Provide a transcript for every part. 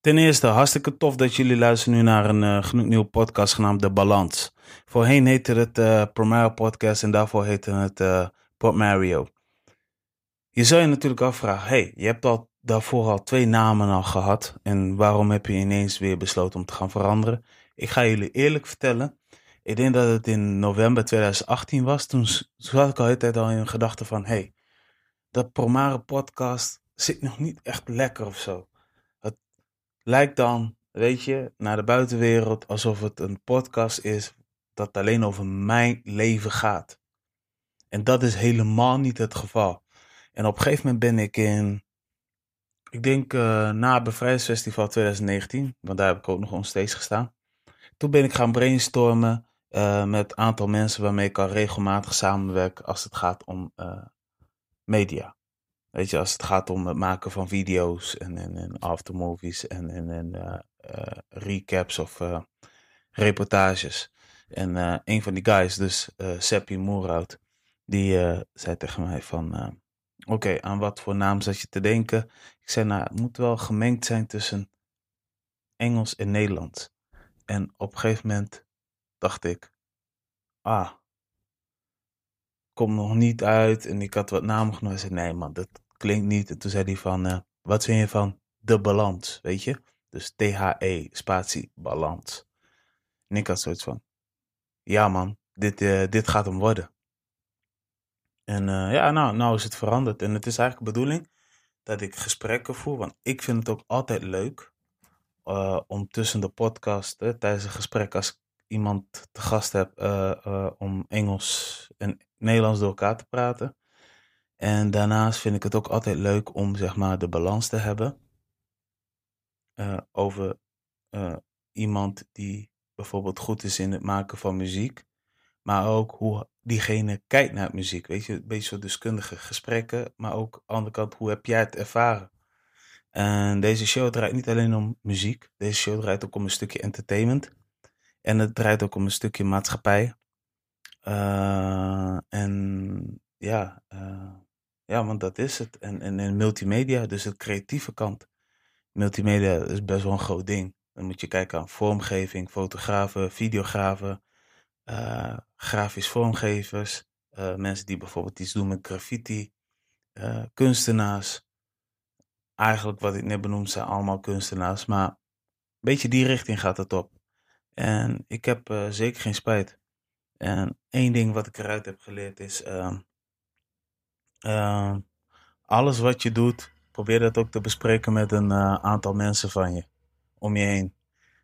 Ten eerste, hartstikke tof dat jullie luisteren nu naar een uh, nieuwe podcast genaamd De Balans. Voorheen heette het uh, Podcast en daarvoor heette het uh, Mario. Je zou je natuurlijk afvragen, hey, je hebt al daarvoor al twee namen al gehad en waarom heb je ineens weer besloten om te gaan veranderen? Ik ga jullie eerlijk vertellen, ik denk dat het in november 2018 was, toen zat ik al de tijd al in gedachte van, hey, dat Promare Podcast zit nog niet echt lekker of zo lijkt dan, weet je, naar de buitenwereld alsof het een podcast is dat alleen over mijn leven gaat. En dat is helemaal niet het geval. En op een gegeven moment ben ik in, ik denk uh, na het Bevrijdingsfestival 2019, want daar heb ik ook nog onstage gestaan. Toen ben ik gaan brainstormen uh, met een aantal mensen waarmee ik al regelmatig samenwerk als het gaat om uh, media. Weet je, als het gaat om het maken van video's en, en, en aftermovies en, en, en uh, uh, recaps of uh, reportages. En een van die guys, dus Seppi Moerhout, die zei tegen mij van... Oké, aan wat voor naam zat je te denken? Ik zei, nou, het moet wel gemengd zijn tussen Engels en Nederlands. En op een gegeven moment dacht ik, ah, komt nog niet uit. En ik had wat namen genomen. Hij zei, nee man, dat klinkt niet. En toen zei hij van, uh, wat vind je van de balans, weet je? Dus T-H-E, spatie, balans. En ik had zoiets van, ja man, dit, uh, dit gaat hem worden. En uh, ja, nou, nou is het veranderd. En het is eigenlijk de bedoeling dat ik gesprekken voer. Want ik vind het ook altijd leuk om tussen de podcast, tijdens een gesprek, als iemand te gast heb, om Engels en Nederlands door elkaar te praten. En daarnaast vind ik het ook altijd leuk om zeg maar de balans te hebben uh, over iemand die bijvoorbeeld goed is in het maken van muziek, maar ook hoe diegene kijkt naar muziek. Weet je, een beetje zo deskundige gesprekken, maar ook aan de andere kant, hoe heb jij het ervaren? En deze show draait niet alleen om muziek, deze show draait ook om een stukje entertainment. En het draait ook om een stukje maatschappij. Uh, en ja, ja, want dat is het. En, en, multimedia, dus de creatieve kant. Multimedia is best wel een groot ding. Dan moet je kijken aan vormgeving, fotografen, videografen, uh, grafisch vormgevers, mensen die bijvoorbeeld iets doen met graffiti, kunstenaars. Eigenlijk wat ik net benoemd zijn allemaal kunstenaars, maar een beetje die richting gaat het op. En ik heb zeker geen spijt. En één ding wat ik eruit heb geleerd is ehm, uh, alles wat je doet, probeer dat ook te bespreken met een uh, aantal mensen van je, om je heen.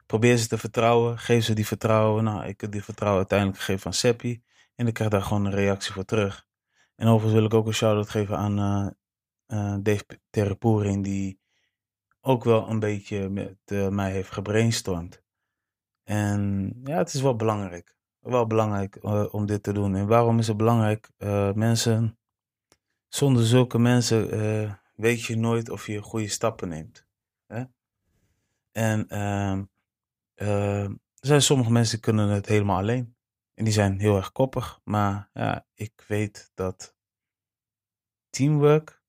Probeer ze te vertrouwen, geef ze die vertrouwen. Nou, ik heb die vertrouwen uiteindelijk gegeven aan Seppi en ik krijg daar gewoon een reactie voor terug. En overigens wil ik ook een shout-out geven aan uh, Dave Terrepoering, die ook wel een beetje met mij heeft gebrainstormd. En ja, het is wel belangrijk. Wel belangrijk om dit te doen. En waarom is het belangrijk? mensen zonder zulke mensen uh, weet je nooit of je goede stappen neemt. Hè? En uh, er zijn sommige mensen die kunnen het helemaal alleen. En die zijn heel erg koppig. Maar ja, ik weet dat teamwork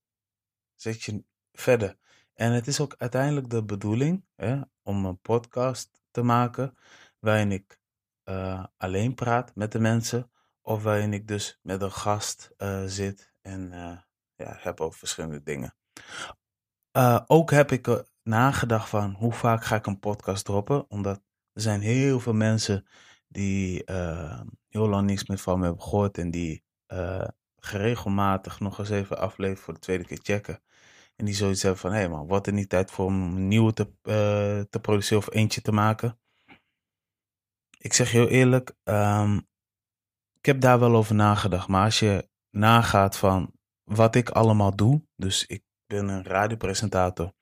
zet je verder. En het is ook uiteindelijk de bedoeling hè, om een podcast te maken waarin ik uh, alleen praat met de mensen. Of waarin ik dus met een gast uh, zit en uh, ja, heb over verschillende dingen. Ook heb ik nagedacht van hoe vaak ga ik een podcast droppen. Omdat er zijn heel veel mensen die heel lang niks meer van me hebben gehoord. En die geregelmatig nog eens even afleveren voor de tweede keer checken. En die zoiets hebben van, hé hey man, wat er niet tijd voor om een nieuwe te, te produceren of eentje te maken. Ik zeg heel eerlijk, um, ik heb daar wel over nagedacht. Maar als je nagaat van wat ik allemaal doe. Dus ik ben een radiopresentator.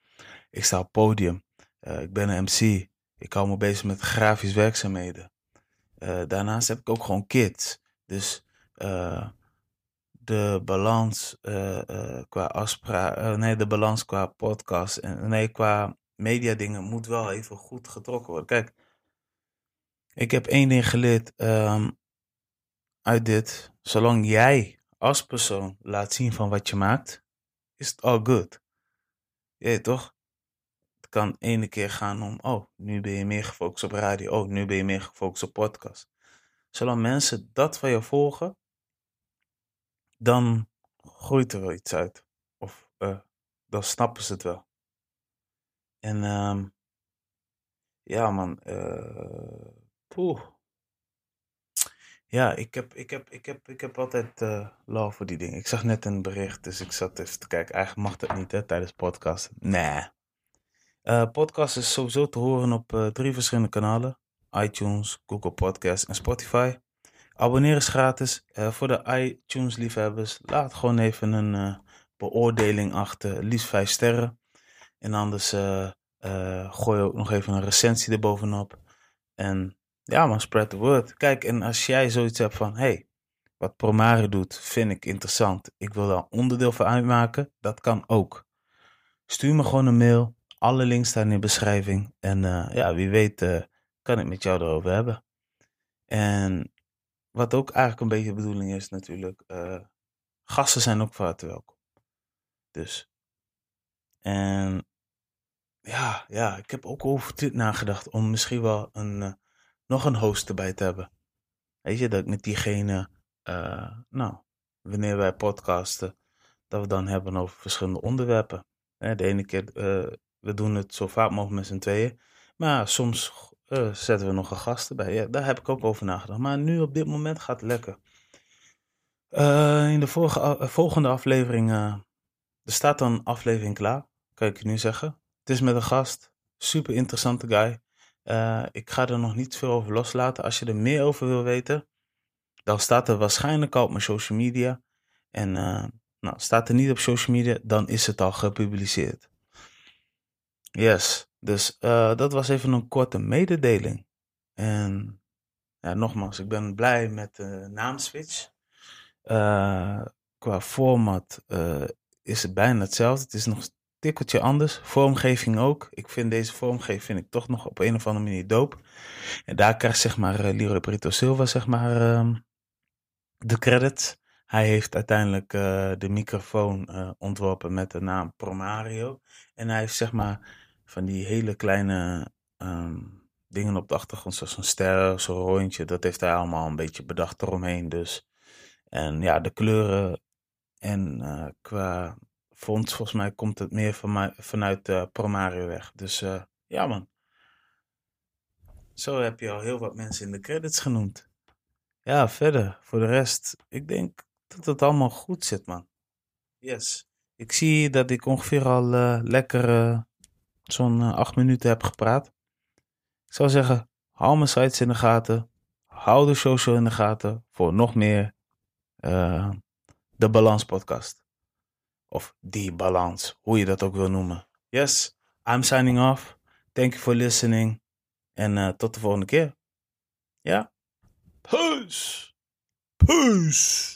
Ik sta op podium. Uh, ik ben een MC. Ik hou me bezig met grafisch werkzaamheden. Uh, daarnaast heb ik ook gewoon kids. Dus de balans qua afspraak, nee, de balans qua podcast en nee, qua media dingen moet wel even goed getrokken worden. Kijk, ik heb één ding geleerd um, uit dit. Zolang jij als persoon laat zien van wat je maakt, is het all good. Je toch? kan ene keer gaan om, oh, nu ben je meer gefocust op radio. Oh, nu ben je meer gefocust op podcast. Zolang mensen dat van je volgen, dan groeit er wel iets uit. Of uh, dan snappen ze het wel. En um, ja, man. Uh, poeh. Ja, ik heb, ik heb, ik heb, ik heb altijd uh, love voor die dingen. Ik zag net een bericht, dus ik zat even te kijken. Eigenlijk mag dat niet, hè, tijdens podcast. Nee. Uh, podcast is sowieso te horen op drie verschillende kanalen. iTunes, Google Podcast en Spotify. Abonneren is gratis. Uh, voor de iTunes liefhebbers, laat gewoon even een beoordeling achter. Liefst vijf sterren. En anders gooi ook nog even een recensie erbovenop. En ja man, spread the word. Kijk, en als jij zoiets hebt van, hey, wat Promare doet, vind ik interessant. Ik wil daar onderdeel van uitmaken. Dat kan ook. Stuur me gewoon een mail. Alle links staan in de beschrijving. En uh, ja, wie weet uh, kan ik met jou erover hebben. En wat ook eigenlijk een beetje de bedoeling is natuurlijk. Uh, gasten zijn ook harte welkom. Dus. En ja, ja, ik heb ook over dit nagedacht om misschien wel een nog een host erbij te hebben. Weet je, dat ik met diegene, uh, nou, wanneer wij podcasten, dat we dan hebben over verschillende onderwerpen. de ene keer, we doen het zo vaak mogelijk met z'n tweeën. Maar soms uh, zetten we nog een gast erbij. Ja, daar heb ik ook over nagedacht. Maar nu op dit moment gaat het lekker. in de vorige, volgende aflevering, er staat dan aflevering klaar, kan ik je nu zeggen. Het is met een gast, super interessante guy. Ik ga er nog niet veel over loslaten. Als je er meer over wil weten, dan staat er waarschijnlijk al op mijn social media. En nou, staat er niet op social media, dan is het al gepubliceerd. Yes, dus uh, dat was even een korte mededeling. En ja, nogmaals, ik ben blij met de naamswitch. qua format is het bijna hetzelfde. Het is nog tikkeltje anders. Vormgeving ook. Ik vind deze vormgeving vind ik toch nog op een of andere manier dope. En daar krijgt zeg maar uh, Leroy Brito Silva zeg maar uh, de credit. Hij heeft uiteindelijk uh, de microfoon uh, ontworpen met de naam Promario. En hij heeft zeg maar van die hele kleine um, dingen op de achtergrond, zoals een ster, zo'n rondje. Dat heeft hij allemaal een beetje bedacht eromheen. Dus. En ja, de kleuren en qua vond, volgens mij komt het meer van mij, vanuit uh, Promario weg. Dus uh, ja man. Zo heb je al heel wat mensen in de credits genoemd. Ja, verder. Voor de rest, ik denk dat het allemaal goed zit man. Yes. Ik zie dat ik ongeveer al lekker zo'n acht minuten heb gepraat. Ik zou zeggen, hou mijn sites in de gaten. Hou de social in de gaten voor nog meer de Balans podcast. Of die balans, hoe je dat ook wil noemen. Yes, I'm signing off. Thank you for listening. En uh, tot de volgende keer. Ja? Peace. Peace.